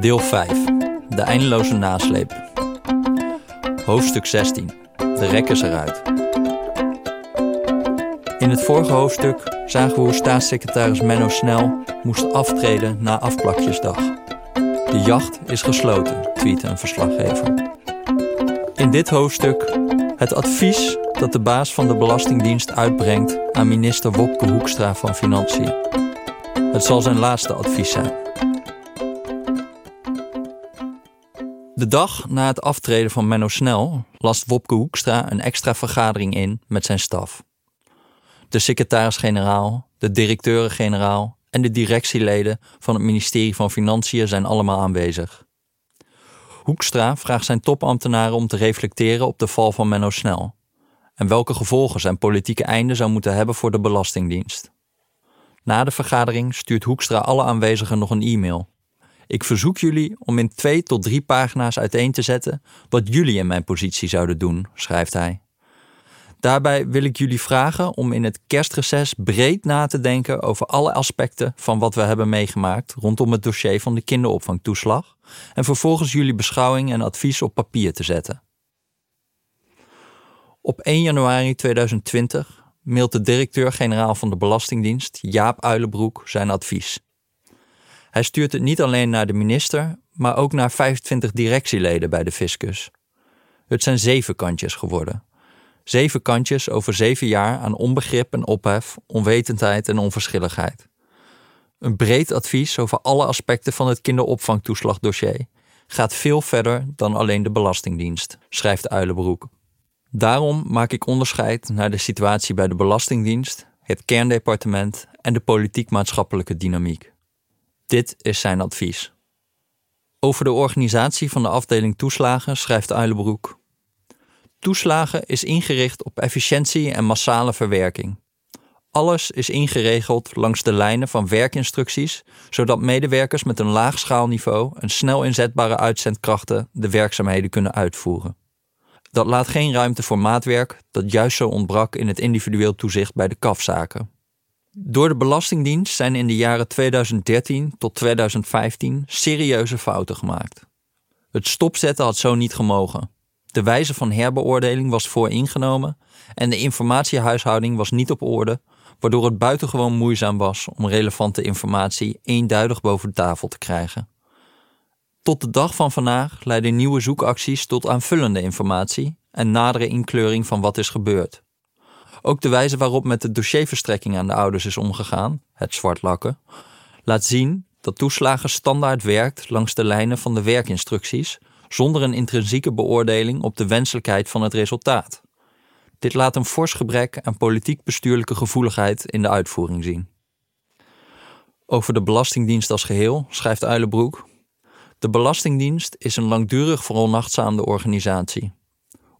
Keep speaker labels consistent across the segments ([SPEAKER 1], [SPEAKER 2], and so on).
[SPEAKER 1] Deel 5. De eindeloze nasleep. Hoofdstuk 16. De rek is eruit. In het vorige hoofdstuk zagen we hoe staatssecretaris Menno Snel moest aftreden na afplakjesdag. De jacht is gesloten, tweette een verslaggever. In dit hoofdstuk het advies dat de baas van de Belastingdienst uitbrengt aan minister Wopke Hoekstra van Financiën. Het zal zijn laatste advies zijn. De dag na het aftreden van Menno Snel last Wopke Hoekstra een extra vergadering in met zijn staf. De secretaris-generaal, de directeuren-generaal en de directieleden van het ministerie van Financiën zijn allemaal aanwezig. Hoekstra vraagt zijn topambtenaren om te reflecteren op de val van Menno Snel en welke gevolgen zijn politieke einde zou moeten hebben voor de Belastingdienst. Na de vergadering stuurt Hoekstra alle aanwezigen nog een e-mail. Ik verzoek jullie om in twee tot drie pagina's uiteen te zetten wat jullie in mijn positie zouden doen, schrijft hij. Daarbij wil ik jullie vragen om in het kerstreces breed na te denken over alle aspecten van wat we hebben meegemaakt rondom het dossier van de kinderopvangtoeslag en vervolgens jullie beschouwing en advies op papier te zetten. Op 1 januari 2020 mailt de directeur-generaal van de Belastingdienst, Jaap Uilenbroek, zijn advies. Hij stuurt het niet alleen naar de minister, maar ook naar 25 directieleden bij de fiscus. Het zijn zeven kantjes geworden. Zeven kantjes over zeven jaar aan onbegrip en ophef, onwetendheid en onverschilligheid. Een breed advies over alle aspecten van het kinderopvangtoeslagdossier gaat veel verder dan alleen de Belastingdienst, schrijft Uilenbroek. Daarom maak ik onderscheid naar de situatie bij de Belastingdienst, het kerndepartement en de politiek-maatschappelijke dynamiek. Dit is zijn advies. Over de organisatie van de afdeling toeslagen schrijft Uilenbroek. Toeslagen is ingericht op efficiëntie en massale verwerking. Alles is ingeregeld langs de lijnen van werkinstructies, zodat medewerkers met een laag schaalniveau en snel inzetbare uitzendkrachten de werkzaamheden kunnen uitvoeren. Dat laat geen ruimte voor maatwerk dat juist zo ontbrak in het individueel toezicht bij de kafzaken. Door de Belastingdienst zijn in de jaren 2013 tot 2015 serieuze fouten gemaakt. Het stopzetten had zo niet gemogen. De wijze van herbeoordeling was vooringenomen en de informatiehuishouding was niet op orde, waardoor het buitengewoon moeizaam was om relevante informatie eenduidig boven de tafel te krijgen. Tot de dag van vandaag leiden nieuwe zoekacties tot aanvullende informatie en nadere inkleuring van wat is gebeurd. Ook de wijze waarop met de dossierverstrekking aan de ouders is omgegaan, het zwartlakken, laat zien dat toeslagen standaard werkt langs de lijnen van de werkinstructies, zonder een intrinsieke beoordeling op de wenselijkheid van het resultaat. Dit laat een fors gebrek aan politiek-bestuurlijke gevoeligheid in de uitvoering zien. Over de Belastingdienst als geheel schrijft Uilenbroek. De Belastingdienst is een langdurig veronachtzaamde organisatie.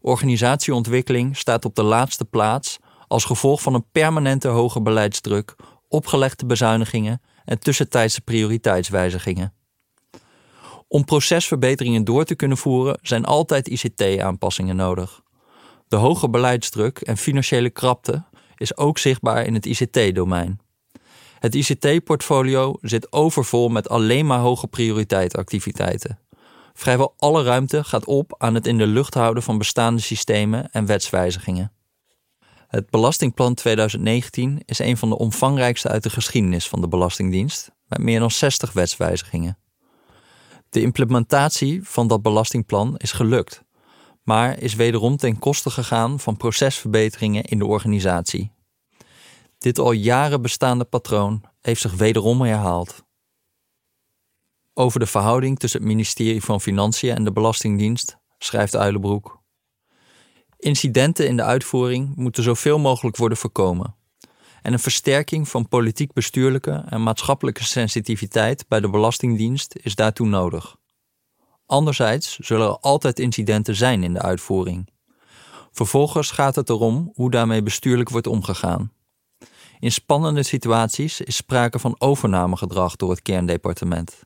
[SPEAKER 1] Organisatieontwikkeling staat op de laatste plaats als gevolg van een permanente hoge beleidsdruk, opgelegde bezuinigingen en tussentijdse prioriteitswijzigingen. Om procesverbeteringen door te kunnen voeren zijn altijd ICT-aanpassingen nodig. De hoge beleidsdruk en financiële krapte is ook zichtbaar in het ICT-domein. Het ICT-portfolio zit overvol met alleen maar hoge prioriteit activiteiten. Vrijwel alle ruimte gaat op aan het in de lucht houden van bestaande systemen en wetswijzigingen. Het Belastingplan 2019 is een van de omvangrijkste uit de geschiedenis van de Belastingdienst, met meer dan 60 wetswijzigingen. De implementatie van dat belastingplan is gelukt, maar is wederom ten koste gegaan van procesverbeteringen in de organisatie. Dit al jaren bestaande patroon heeft zich wederom herhaald. Over de verhouding tussen het ministerie van Financiën en de Belastingdienst schrijft Uilenbroek. Incidenten in de uitvoering moeten zoveel mogelijk worden voorkomen. En een versterking van politiek-bestuurlijke en maatschappelijke sensitiviteit bij de Belastingdienst is daartoe nodig. Anderzijds zullen er altijd incidenten zijn in de uitvoering. Vervolgens gaat het erom hoe daarmee bestuurlijk wordt omgegaan. In spannende situaties is sprake van overnamegedrag door het kerndepartement.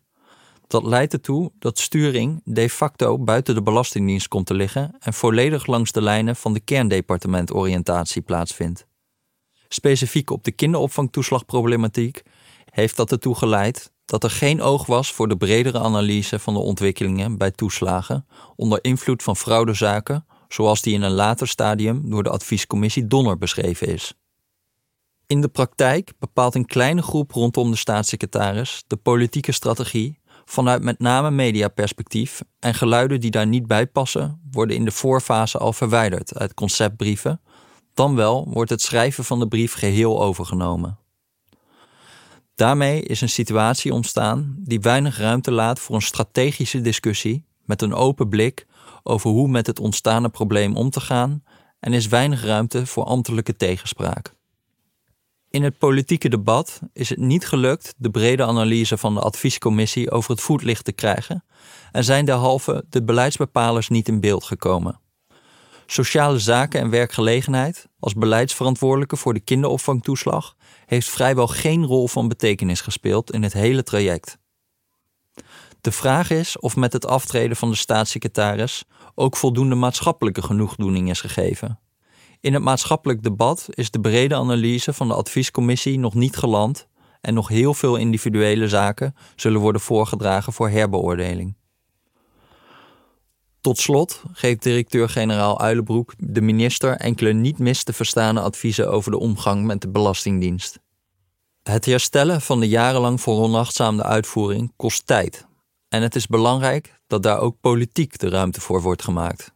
[SPEAKER 1] Dat leidt ertoe dat sturing de facto buiten de Belastingdienst komt te liggen en volledig langs de lijnen van de kerndepartementoriëntatie plaatsvindt. specifiek op de kinderopvangtoeslagproblematiek, heeft dat ertoe geleid dat er geen oog was voor de bredere analyse van de ontwikkelingen bij toeslagen onder invloed van fraudezaken, zoals die in een later stadium door de adviescommissie Donner beschreven is. In de praktijk bepaalt een kleine groep rondom de staatssecretaris de politieke strategie vanuit met name mediaperspectief en geluiden die daar niet bij passen worden in de voorfase al verwijderd uit conceptbrieven, dan wel wordt het schrijven van de brief geheel overgenomen. Daarmee is een situatie ontstaan die weinig ruimte laat voor een strategische discussie met een open blik over hoe met het ontstane probleem om te gaan en is weinig ruimte voor ambtelijke tegenspraak. In het politieke debat is het niet gelukt de brede analyse van de adviescommissie over het voetlicht te krijgen en zijn derhalve de beleidsbepalers niet in beeld gekomen. Sociale zaken en werkgelegenheid, als beleidsverantwoordelijke voor de kinderopvangtoeslag, heeft vrijwel geen rol van betekenis gespeeld in het hele traject. De vraag is of met het aftreden van de staatssecretaris ook voldoende maatschappelijke genoegdoening is gegeven. In het maatschappelijk debat is de brede analyse van de adviescommissie nog niet geland en nog heel veel individuele zaken zullen worden voorgedragen voor herbeoordeling. Tot slot geeft directeur-generaal Uilenbroek de minister enkele niet mis te verstaande adviezen over de omgang met de Belastingdienst. Het herstellen van de jarenlang veronachtzaamde uitvoering kost tijd. En het is belangrijk dat daar ook politiek de ruimte voor wordt gemaakt.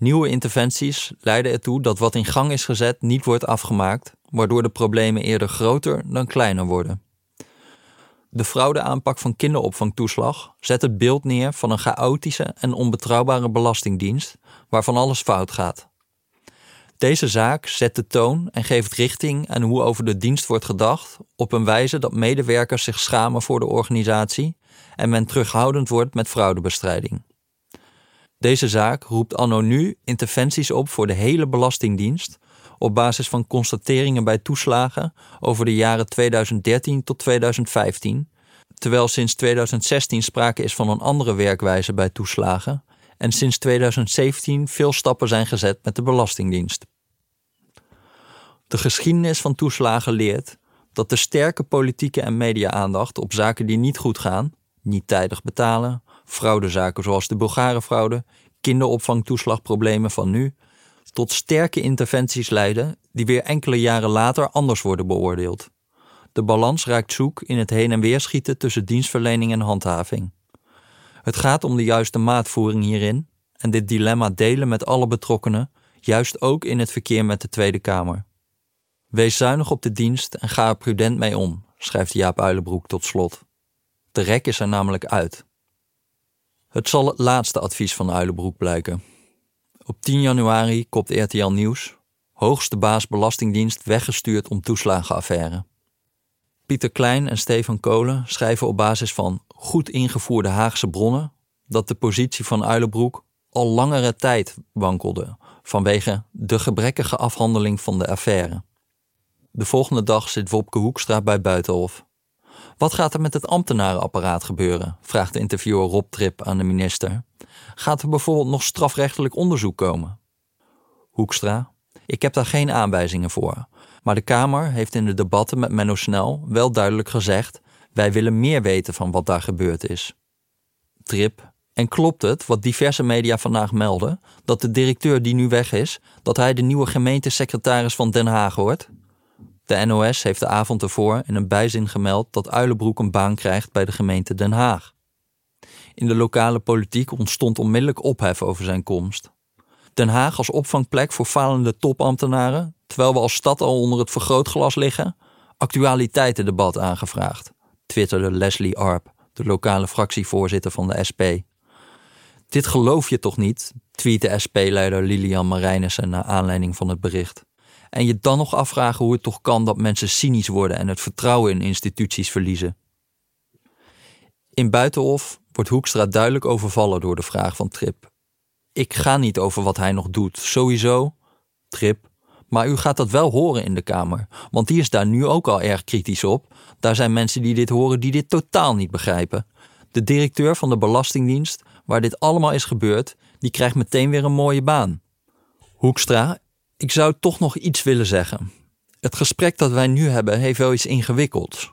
[SPEAKER 1] Nieuwe interventies leiden ertoe dat wat in gang is gezet niet wordt afgemaakt, waardoor de problemen eerder groter dan kleiner worden. De fraudeaanpak van kinderopvangtoeslag zet het beeld neer van een chaotische en onbetrouwbare belastingdienst waarvan alles fout gaat. Deze zaak zet de toon en geeft richting aan hoe over de dienst wordt gedacht op een wijze dat medewerkers zich schamen voor de organisatie en men terughoudend wordt met fraudebestrijding. Deze zaak roept anno nu interventies op voor de hele Belastingdienst op basis van constateringen bij toeslagen over de jaren 2013 tot 2015, terwijl sinds 2016 sprake is van een andere werkwijze bij toeslagen en sinds 2017 veel stappen zijn gezet met de Belastingdienst. De geschiedenis van toeslagen leert dat de sterke politieke en media-aandacht op zaken die niet goed gaan, niet tijdig betalen, fraudezaken zoals de Bulgarenfraude, kinderopvangtoeslagproblemen van nu, tot sterke interventies leiden die weer enkele jaren later anders worden beoordeeld. De balans raakt zoek in het heen en weer schieten tussen dienstverlening en handhaving. Het gaat om de juiste maatvoering hierin en dit dilemma delen met alle betrokkenen, juist ook in het verkeer met de Tweede Kamer. Wees zuinig op de dienst en ga er prudent mee om, schrijft Jaap Uilenbroek tot slot. De rek is er namelijk uit. Het zal het laatste advies van Uilenbroek blijken. Op 10 januari kopt RTL Nieuws. Hoogste baas Belastingdienst weggestuurd om toeslagenaffaire. Pieter Klein en Stefan Kolen schrijven op basis van goed ingevoerde Haagse bronnen dat de positie van Uilenbroek al langere tijd wankelde vanwege de gebrekkige afhandeling van de affaire. De volgende dag zit Wopke Hoekstra bij Buitenhof. Wat gaat er met het ambtenarenapparaat gebeuren? vraagt de interviewer Rob Trip aan de minister. Gaat er bijvoorbeeld nog strafrechtelijk onderzoek komen? Hoekstra. Ik heb daar geen aanwijzingen voor. Maar de Kamer heeft in de debatten met Menno Snel wel duidelijk gezegd: wij willen meer weten van wat daar gebeurd is. Trip. En klopt het, wat diverse media vandaag melden, dat de directeur die nu weg is, dat hij de nieuwe gemeentesecretaris van Den Haag wordt? De NOS heeft de avond ervoor in een bijzin gemeld dat Uilenbroek een baan krijgt bij de gemeente Den Haag. In de lokale politiek ontstond onmiddellijk ophef over zijn komst. Den Haag als opvangplek voor falende topambtenaren, terwijl we als stad al onder het vergrootglas liggen, actualiteitendebat aangevraagd, twitterde Leslie Arp, de lokale fractievoorzitter van de SP. Dit geloof je toch niet, tweette SP-leider Lilian Marijnissen naar aanleiding van het bericht. En je dan nog afvragen hoe het toch kan dat mensen cynisch worden en het vertrouwen in instituties verliezen. In Buitenhof wordt Hoekstra duidelijk overvallen door de vraag van Trip. Ik ga niet over wat hij nog doet, sowieso. Trip. Maar u gaat dat wel horen in de Kamer, want die is daar nu ook al erg kritisch op. Daar zijn mensen die dit horen die dit totaal niet begrijpen. De directeur van de Belastingdienst, waar dit allemaal is gebeurd, die krijgt meteen weer een mooie baan. Hoekstra, ik zou toch nog iets willen zeggen. Het gesprek dat wij nu hebben heeft wel iets ingewikkelds.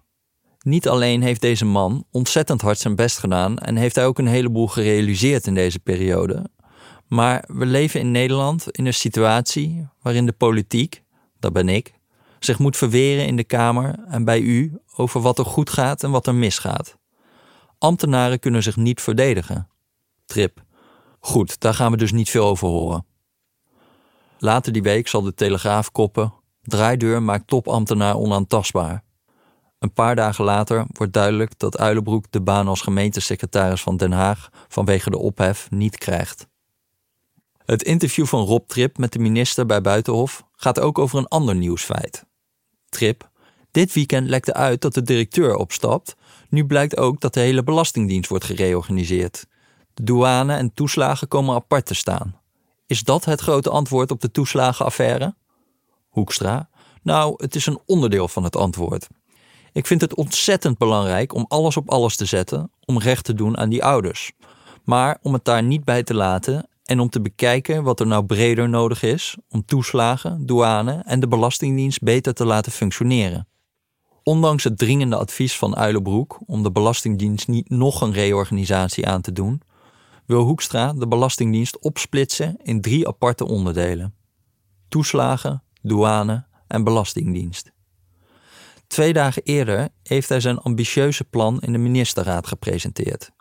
[SPEAKER 1] Niet alleen heeft deze man ontzettend hard zijn best gedaan en heeft hij ook een heleboel gerealiseerd in deze periode. Maar we leven in Nederland in een situatie waarin de politiek, dat ben ik, zich moet verweren in de Kamer en bij u over wat er goed gaat en wat er misgaat. Ambtenaren kunnen zich niet verdedigen. Trip. Goed, daar gaan we dus niet veel over horen. Later die week zal de Telegraaf koppen: Draaideur maakt topambtenaar onaantastbaar. Een paar dagen later wordt duidelijk dat Uilenbroek de baan als gemeentesecretaris van Den Haag vanwege de ophef niet krijgt. Het interview van Rob Trip met de minister bij Buitenhof gaat ook over een ander nieuwsfeit. Trip, dit weekend lekte uit dat de directeur opstapt. Nu blijkt ook dat de hele Belastingdienst wordt gereorganiseerd. De douane en toeslagen komen apart te staan. Is dat het grote antwoord op de toeslagenaffaire? Hoekstra. Nou, het is een onderdeel van het antwoord. Ik vind het ontzettend belangrijk om alles op alles te zetten om recht te doen aan die ouders. Maar om het daar niet bij te laten en om te bekijken wat er nou breder nodig is om toeslagen, douane en de Belastingdienst beter te laten functioneren. Ondanks het dringende advies van Uilenbroek om de Belastingdienst niet nog een reorganisatie aan te doen, wil Hoekstra de Belastingdienst opsplitsen in drie aparte onderdelen: toeslagen, douane en Belastingdienst. Twee dagen eerder heeft hij zijn ambitieuze plan in de ministerraad gepresenteerd.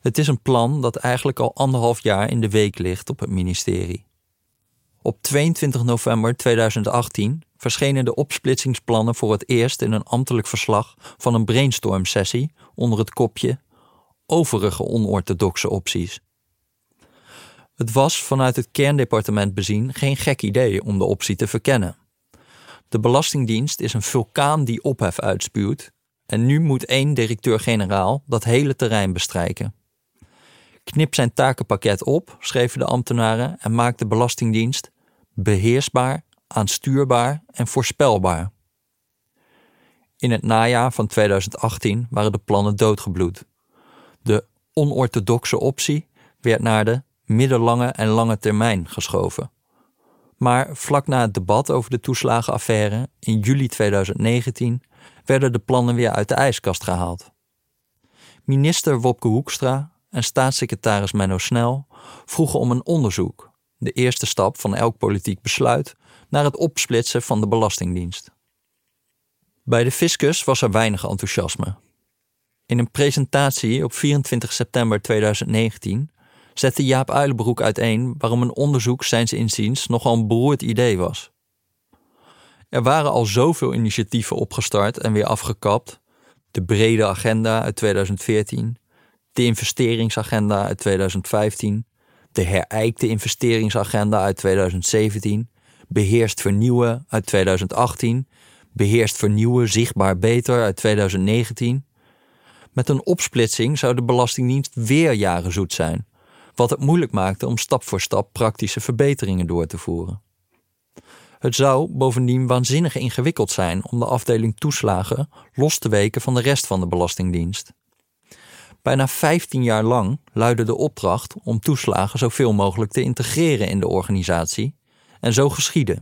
[SPEAKER 1] Het is een plan dat eigenlijk al anderhalf jaar in de week ligt op het ministerie. Op 22 november 2018 verschenen de opsplitsingsplannen voor het eerst in een ambtelijk verslag van een brainstorm-sessie onder het kopje Overige onorthodoxe opties. Het was vanuit het kerndepartement bezien geen gek idee om de optie te verkennen. De Belastingdienst is een vulkaan die ophef uitspuwt en nu moet één directeur-generaal dat hele terrein bestrijken. Knip zijn takenpakket op, schreven de ambtenaren, en maak de Belastingdienst beheersbaar, aanstuurbaar en voorspelbaar. In het najaar van 2018 waren de plannen doodgebloed. Onorthodoxe optie werd naar de middellange en lange termijn geschoven. Maar vlak na het debat over de toeslagenaffaire in juli 2019 werden de plannen weer uit de ijskast gehaald. Minister Wopke Hoekstra en staatssecretaris Menno Snel vroegen om een onderzoek, de eerste stap van elk politiek besluit, naar het opsplitsen van de Belastingdienst. Bij de fiscus was er weinig enthousiasme. In een presentatie op 24 september 2019 zette Jaap Uilenbroek uiteen waarom een onderzoek zijns inziens nogal een beroerd idee was. Er waren al zoveel initiatieven opgestart en weer afgekapt. De brede agenda uit 2014, de investeringsagenda uit 2015, de herijkte investeringsagenda uit 2017, beheerst vernieuwen uit 2018, beheerst vernieuwen zichtbaar beter uit 2019. Met een opsplitsing zou de Belastingdienst weer jaren zoet zijn, wat het moeilijk maakte om stap voor stap praktische verbeteringen door te voeren. Het zou bovendien waanzinnig ingewikkeld zijn om de afdeling toeslagen los te weken van de rest van de Belastingdienst. Bijna 15 jaar lang luidde de opdracht om toeslagen zoveel mogelijk te integreren in de organisatie en zo geschiedde.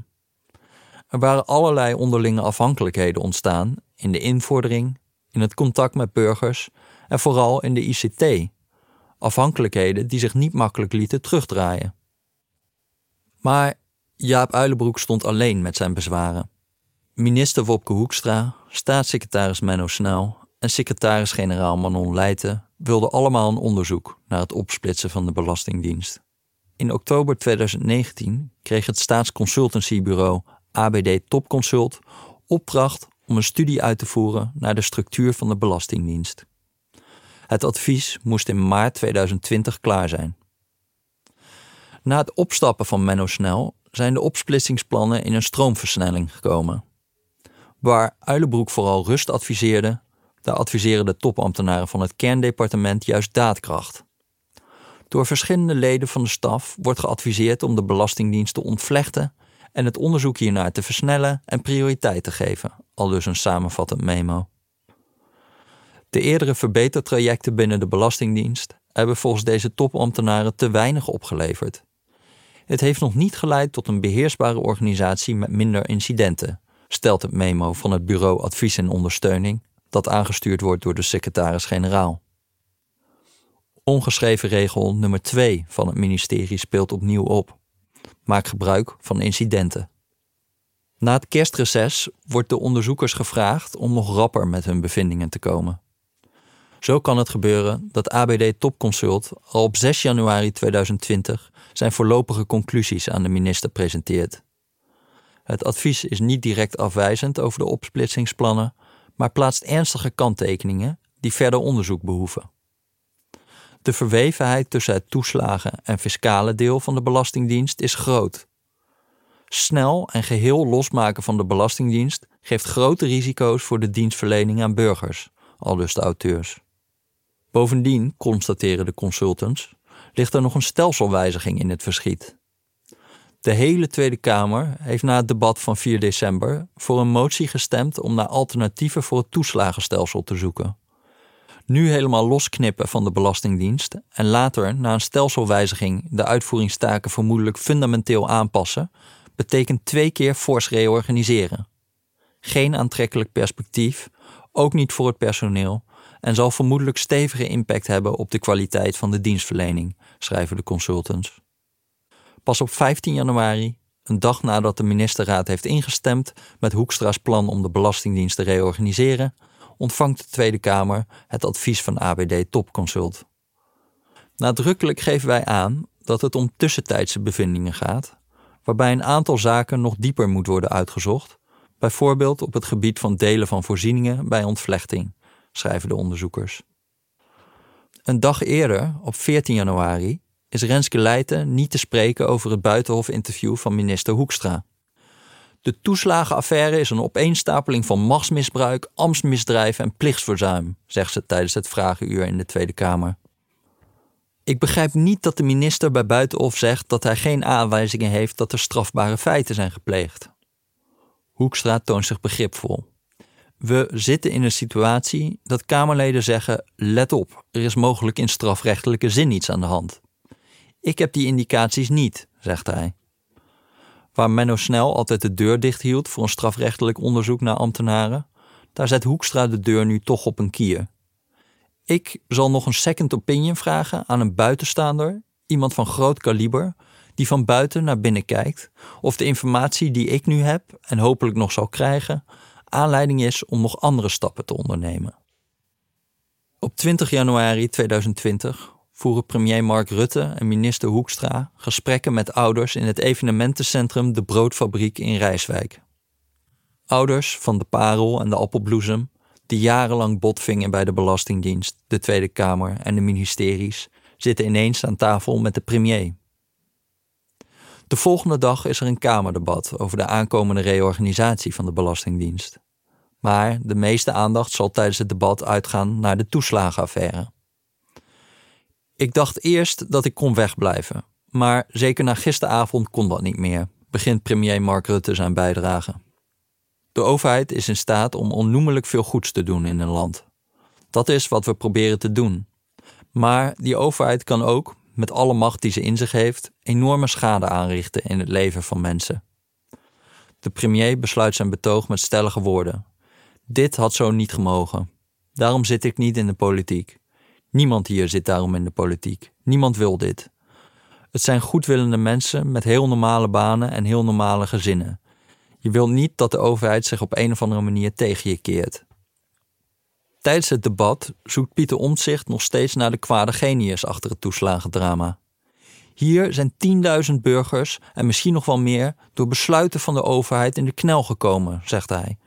[SPEAKER 1] Er waren allerlei onderlinge afhankelijkheden ontstaan in de invordering, in het contact met burgers en vooral in de ICT, afhankelijkheden die zich niet makkelijk lieten terugdraaien. Maar Jaap Uilenbroek stond alleen met zijn bezwaren. Minister Wopke Hoekstra, staatssecretaris Menno Snel en secretaris-generaal Manon Leijten wilden allemaal een onderzoek naar het opsplitsen van de Belastingdienst. In oktober 2019 kreeg het staatsconsultancybureau ABD Topconsult opdracht om een studie uit te voeren naar de structuur van de Belastingdienst. Het advies moest in maart 2020 klaar zijn. Na het opstappen van Menno Snel zijn de opsplitsingsplannen in een stroomversnelling gekomen. Waar Uilenbroek vooral rust adviseerde, daar adviseren de topambtenaren van het kerndepartement juist daadkracht. Door verschillende leden van de staf wordt geadviseerd om de Belastingdienst te ontvlechten en het onderzoek hiernaar te versnellen en prioriteit te geven, al dus een samenvattend memo. De eerdere verbetertrajecten binnen de Belastingdienst hebben volgens deze topambtenaren te weinig opgeleverd. Het heeft nog niet geleid tot een beheersbare organisatie met minder incidenten, stelt het memo van het Bureau Advies en Ondersteuning, dat aangestuurd wordt door de secretaris-generaal. Ongeschreven regel nummer 2 van het ministerie speelt opnieuw op. Maak gebruik van incidenten. Na het kerstreces wordt de onderzoekers gevraagd om nog rapper met hun bevindingen te komen. Zo kan het gebeuren dat ABD Topconsult al op 6 januari 2020 zijn voorlopige conclusies aan de minister presenteert. Het advies is niet direct afwijzend over de opsplitsingsplannen, maar plaatst ernstige kanttekeningen die verder onderzoek behoeven. De verwevenheid tussen het toeslagen- en fiscale deel van de Belastingdienst is groot. Snel en geheel losmaken van de Belastingdienst geeft grote risico's voor de dienstverlening aan burgers, aldus de auteurs. Bovendien, constateren de consultants, ligt er nog een stelselwijziging in het verschiet. De hele Tweede Kamer heeft na het debat van 4 december voor een motie gestemd om naar alternatieven voor het toeslagenstelsel te zoeken. Nu helemaal losknippen van de Belastingdienst en later na een stelselwijziging de uitvoeringstaken vermoedelijk fundamenteel aanpassen, betekent twee keer fors reorganiseren. Geen aantrekkelijk perspectief, ook niet voor het personeel, en zal vermoedelijk stevige impact hebben op de kwaliteit van de dienstverlening, schrijven de consultants. Pas op 15 januari, een dag nadat de ministerraad heeft ingestemd met Hoekstra's plan om de Belastingdienst te reorganiseren, ontvangt de Tweede Kamer het advies van ABD Topconsult. Nadrukkelijk geven wij aan dat het om tussentijdse bevindingen gaat, waarbij een aantal zaken nog dieper moet worden uitgezocht, bijvoorbeeld op het gebied van delen van voorzieningen bij ontvlechting, schrijven de onderzoekers. Een dag eerder, op 14 januari, is Renske Leijten niet te spreken over het buitenhof-interview van minister Hoekstra. De toeslagenaffaire is een opeenstapeling van machtsmisbruik, ambtsmisdrijf en plichtsverzuim, zegt ze tijdens het vragenuur in de Tweede Kamer. Ik begrijp niet dat de minister bij Buitenhof zegt dat hij geen aanwijzingen heeft dat er strafbare feiten zijn gepleegd. Hoekstra toont zich begripvol. We zitten in een situatie dat Kamerleden zeggen: let op, er is mogelijk in strafrechtelijke zin iets aan de hand. Ik heb die indicaties niet, zegt hij. Waar Menno Snel altijd de deur dicht hield voor een strafrechtelijk onderzoek naar ambtenaren, daar zet Hoekstra de deur nu toch op een kier. Ik zal nog een second opinion vragen aan een buitenstaander, iemand van groot kaliber, die van buiten naar binnen kijkt, of de informatie die ik nu heb en hopelijk nog zal krijgen, aanleiding is om nog andere stappen te ondernemen. Op 20 januari 2020 voeren premier Mark Rutte en minister Hoekstra gesprekken met ouders in het evenementencentrum De Broodfabriek in Rijswijk. Ouders van de parel en de appelbloesem, die jarenlang botvingen bij de Belastingdienst, de Tweede Kamer en de ministeries, zitten ineens aan tafel met de premier. De volgende dag is er een Kamerdebat over de aankomende reorganisatie van de Belastingdienst. Maar de meeste aandacht zal tijdens het debat uitgaan naar de toeslagenaffaire. Ik dacht eerst dat ik kon wegblijven, maar zeker na gisteravond kon dat niet meer, begint premier Mark Rutte zijn bijdrage. De overheid is in staat om onnoemelijk veel goeds te doen in een land. Dat is wat we proberen te doen. Maar die overheid kan ook, met alle macht die ze in zich heeft, enorme schade aanrichten in het leven van mensen. De premier besluit zijn betoog met stellige woorden. Dit had zo niet gemogen. Daarom zit ik niet in de politiek. Niemand hier zit daarom in de politiek. Niemand wil dit. Het zijn goedwillende mensen met heel normale banen en heel normale gezinnen. Je wilt niet dat de overheid zich op een of andere manier tegen je keert. Tijdens het debat zoekt Pieter Omtzigt nog steeds naar de kwade genius achter het toeslagendrama. Hier zijn 10.000 burgers en misschien nog wel meer door besluiten van de overheid in de knel gekomen, zegt hij.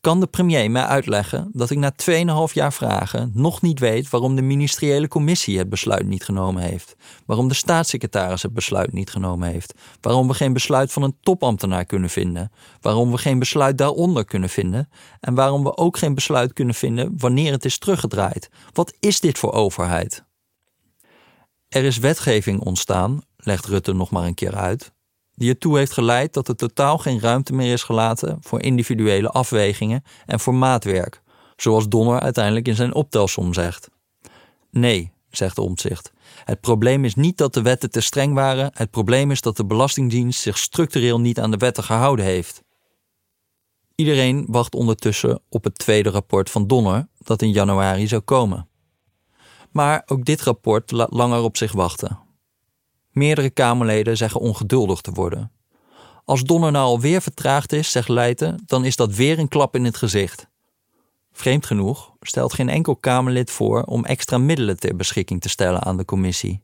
[SPEAKER 1] Kan de premier mij uitleggen dat ik na 2,5 jaar vragen nog niet weet waarom de ministeriële commissie het besluit niet genomen heeft? Waarom de staatssecretaris het besluit niet genomen heeft? Waarom we geen besluit van een topambtenaar kunnen vinden? Waarom we geen besluit daaronder kunnen vinden? En waarom we ook geen besluit kunnen vinden wanneer het is teruggedraaid? Wat is dit voor overheid? Er is wetgeving ontstaan, legt Rutte nog maar een keer uit, die ertoe heeft geleid dat er totaal geen ruimte meer is gelaten voor individuele afwegingen en voor maatwerk, zoals Donner uiteindelijk in zijn optelsom zegt. Nee, zegt Omtzigt. Het probleem is niet dat de wetten te streng waren, het probleem is dat de Belastingdienst zich structureel niet aan de wetten gehouden heeft. Iedereen wacht ondertussen op het tweede rapport van Donner, dat in januari zou komen. Maar ook dit rapport laat langer op zich wachten. Meerdere Kamerleden zeggen ongeduldig te worden. Als Donner nou alweer vertraagd is, zegt Leijten, dan is dat weer een klap in het gezicht. Vreemd genoeg stelt geen enkel Kamerlid voor om extra middelen ter beschikking te stellen aan de commissie.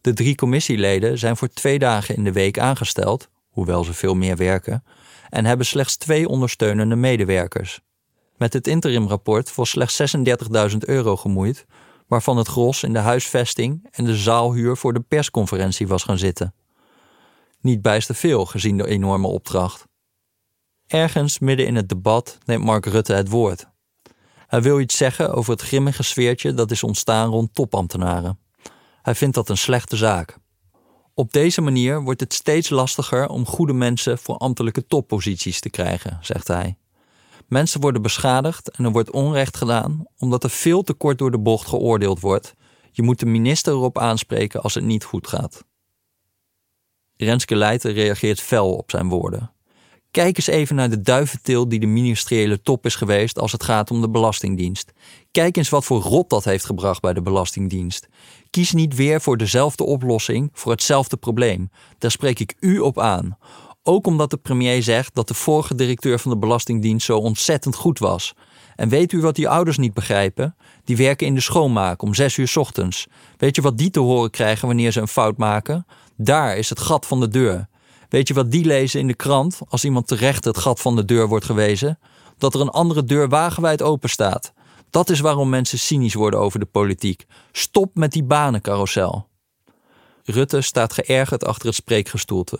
[SPEAKER 1] De drie commissieleden zijn voor twee dagen in de week aangesteld, hoewel ze veel meer werken, en hebben slechts twee ondersteunende medewerkers. Met het interimrapport was slechts 36.000 euro gemoeid, waarvan het gros in de huisvesting en de zaalhuur voor de persconferentie was gaan zitten. Niet bijster veel gezien de enorme opdracht. Ergens midden in het debat neemt Mark Rutte het woord. Hij wil iets zeggen over het grimmige sfeertje dat is ontstaan rond topambtenaren. Hij vindt dat een slechte zaak. Op deze manier wordt het steeds lastiger om goede mensen voor ambtelijke topposities te krijgen, zegt hij. Mensen worden beschadigd en er wordt onrecht gedaan omdat er veel te kort door de bocht geoordeeld wordt. Je moet de minister erop aanspreken als het niet goed gaat. Renske Leijten reageert fel op zijn woorden. Kijk eens even naar de duiventil die de ministeriële top is geweest als het gaat om de Belastingdienst. Kijk eens wat voor rot dat heeft gebracht bij de Belastingdienst. Kies niet weer voor dezelfde oplossing voor hetzelfde probleem. Daar spreek ik u op aan. Ook omdat de premier zegt dat de vorige directeur van de Belastingdienst zo ontzettend goed was. En weet u wat die ouders niet begrijpen? Die werken in de schoonmaak om zes uur ochtends. Weet je wat die te horen krijgen wanneer ze een fout maken? Daar is het gat van de deur. Weet je wat die lezen in de krant als iemand terecht het gat van de deur wordt gewezen? Dat er een andere deur wagenwijd open staat. Dat is waarom mensen cynisch worden over de politiek. Stop met die banencarousel. Rutte staat geërgerd achter het spreekgestoelte.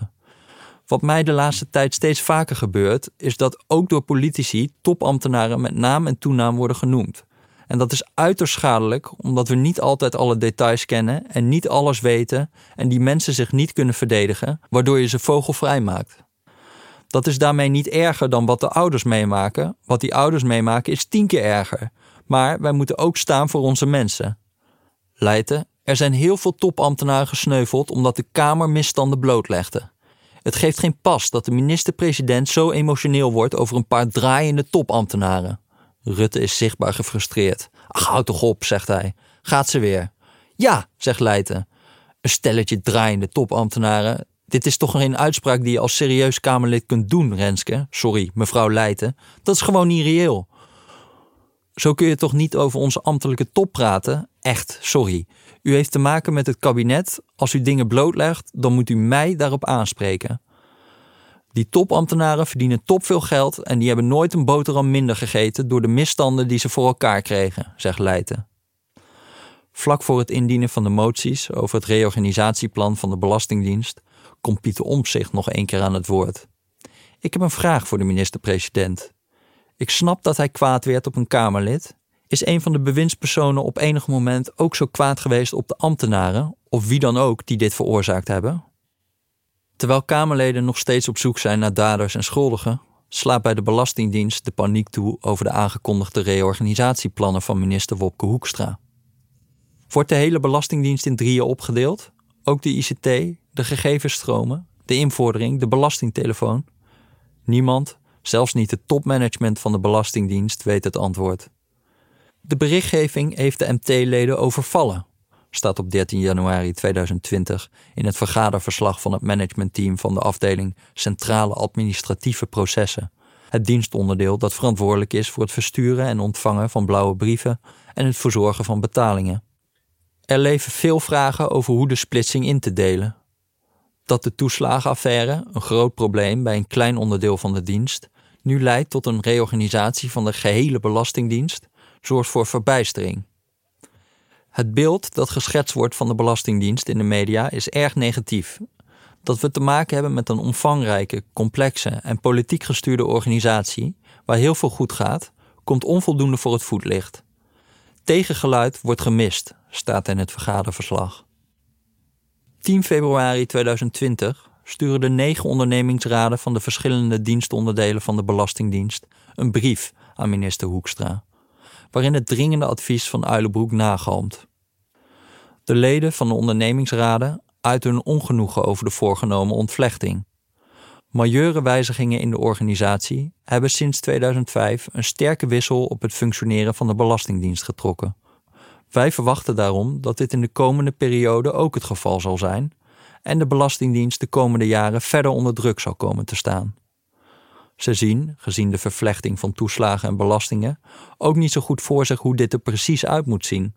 [SPEAKER 1] Wat mij de laatste tijd steeds vaker gebeurt, is dat ook door politici topambtenaren met naam en toenaam worden genoemd. En dat is uiterst schadelijk, omdat we niet altijd alle details kennen en niet alles weten en die mensen zich niet kunnen verdedigen, waardoor je ze vogelvrij maakt. Dat is daarmee niet erger dan wat de ouders meemaken. Wat die ouders meemaken is tien keer erger. Maar wij moeten ook staan voor onze mensen. Leiden, er zijn heel veel topambtenaren gesneuveld omdat de Kamer misstanden blootlegde. Het geeft geen pas dat de minister-president zo emotioneel wordt over een paar draaiende topambtenaren. Rutte is zichtbaar gefrustreerd. Ach, houd toch op, zegt hij. Gaat ze weer? Ja, zegt Leijten. Een stelletje draaiende topambtenaren. Dit is toch geen uitspraak die je als serieus Kamerlid kunt doen, Renske? Sorry, mevrouw Leijten. Dat is gewoon niet reëel. Zo kun je toch niet over onze ambtelijke top praten? Echt, sorry. U heeft te maken met het kabinet. Als u dingen blootlegt, dan moet u mij daarop aanspreken. Die topambtenaren verdienen topveel geld en die hebben nooit een boterham minder gegeten door de misstanden die ze voor elkaar kregen, zegt Leijten. Vlak voor het indienen van de moties over het reorganisatieplan van de Belastingdienst komt Pieter Omtzigt nog één keer aan het woord. Ik heb een vraag voor de minister-president. Ik snap dat hij kwaad werd op een Kamerlid. Is een van de bewindspersonen op enig moment ook zo kwaad geweest op de ambtenaren, of wie dan ook, die dit veroorzaakt hebben? Terwijl Kamerleden nog steeds op zoek zijn naar daders en schuldigen, slaat bij de Belastingdienst de paniek toe over de aangekondigde reorganisatieplannen van minister Wopke Hoekstra. Wordt de hele Belastingdienst in drieën opgedeeld? Ook de ICT, de gegevensstromen, de invordering, de belastingtelefoon? Niemand, zelfs niet het topmanagement van de Belastingdienst, weet het antwoord. De berichtgeving heeft de MT-leden overvallen, staat op 13 januari 2020 in het vergaderverslag van het managementteam van de afdeling Centrale Administratieve Processen, het dienstonderdeel dat verantwoordelijk is voor het versturen en ontvangen van blauwe brieven en het verzorgen van betalingen. Er leven veel vragen over hoe de splitsing in te delen. Dat de toeslagenaffaire, een groot probleem bij een klein onderdeel van de dienst, nu leidt tot een reorganisatie van de gehele Belastingdienst, zorgt voor verbijstering. Het beeld dat geschetst wordt van de Belastingdienst in de media is erg negatief. Dat we te maken hebben met een omvangrijke, complexe en politiek gestuurde organisatie waar heel veel goed gaat, komt onvoldoende voor het voetlicht. Tegengeluid wordt gemist, staat in het vergaderverslag. 10 februari 2020 sturen de negen ondernemingsraden van de verschillende dienstonderdelen van de Belastingdienst een brief aan minister Hoekstra waarin het dringende advies van Uilenbroek nagalmt. De leden van de ondernemingsraden uiten hun ongenoegen over de voorgenomen ontvlechting. Majeure wijzigingen in de organisatie hebben sinds 2005 een sterke wissel op het functioneren van de Belastingdienst getrokken. Wij verwachten daarom dat dit in de komende periode ook het geval zal zijn en de Belastingdienst de komende jaren verder onder druk zal komen te staan. Ze zien, gezien de vervlechting van toeslagen en belastingen, ook niet zo goed voor zich hoe dit er precies uit moet zien.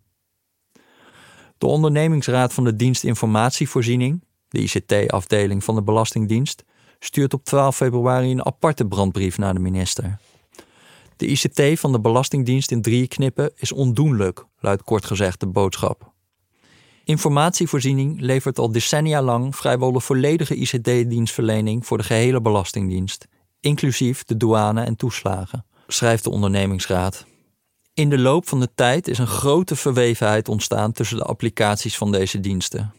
[SPEAKER 1] De ondernemingsraad van de dienst Informatievoorziening, de ICT-afdeling van de Belastingdienst, stuurt op 12 februari een aparte brandbrief naar de minister. De ICT van de Belastingdienst in drieën knippen is ondoenlijk, luidt kort gezegd de boodschap. Informatievoorziening levert al decennia lang vrijwel de volledige ICT-dienstverlening voor de gehele Belastingdienst, inclusief de douane en toeslagen, schrijft de ondernemingsraad. In de loop van de tijd is een grote verwevenheid ontstaan tussen de applicaties van deze diensten.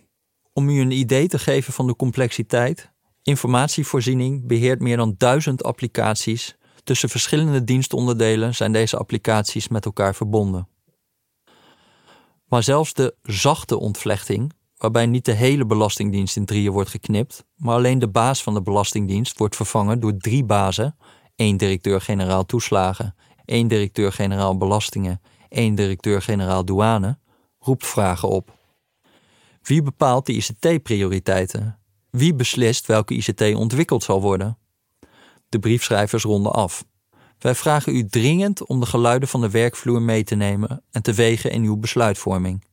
[SPEAKER 1] Om u een idee te geven van de complexiteit, informatievoorziening beheert meer dan duizend applicaties. Tussen verschillende dienstonderdelen zijn deze applicaties met elkaar verbonden. Maar zelfs de zachte ontvlechting, waarbij niet de hele Belastingdienst in drieën wordt geknipt, maar alleen de baas van de Belastingdienst wordt vervangen door drie bazen: één directeur-generaal toeslagen, één directeur-generaal belastingen, één directeur-generaal douane, roept vragen op. Wie bepaalt de ICT-prioriteiten? Wie beslist welke ICT ontwikkeld zal worden? De briefschrijvers ronden af. Wij vragen u dringend om de geluiden van de werkvloer mee te nemen en te wegen in uw besluitvorming.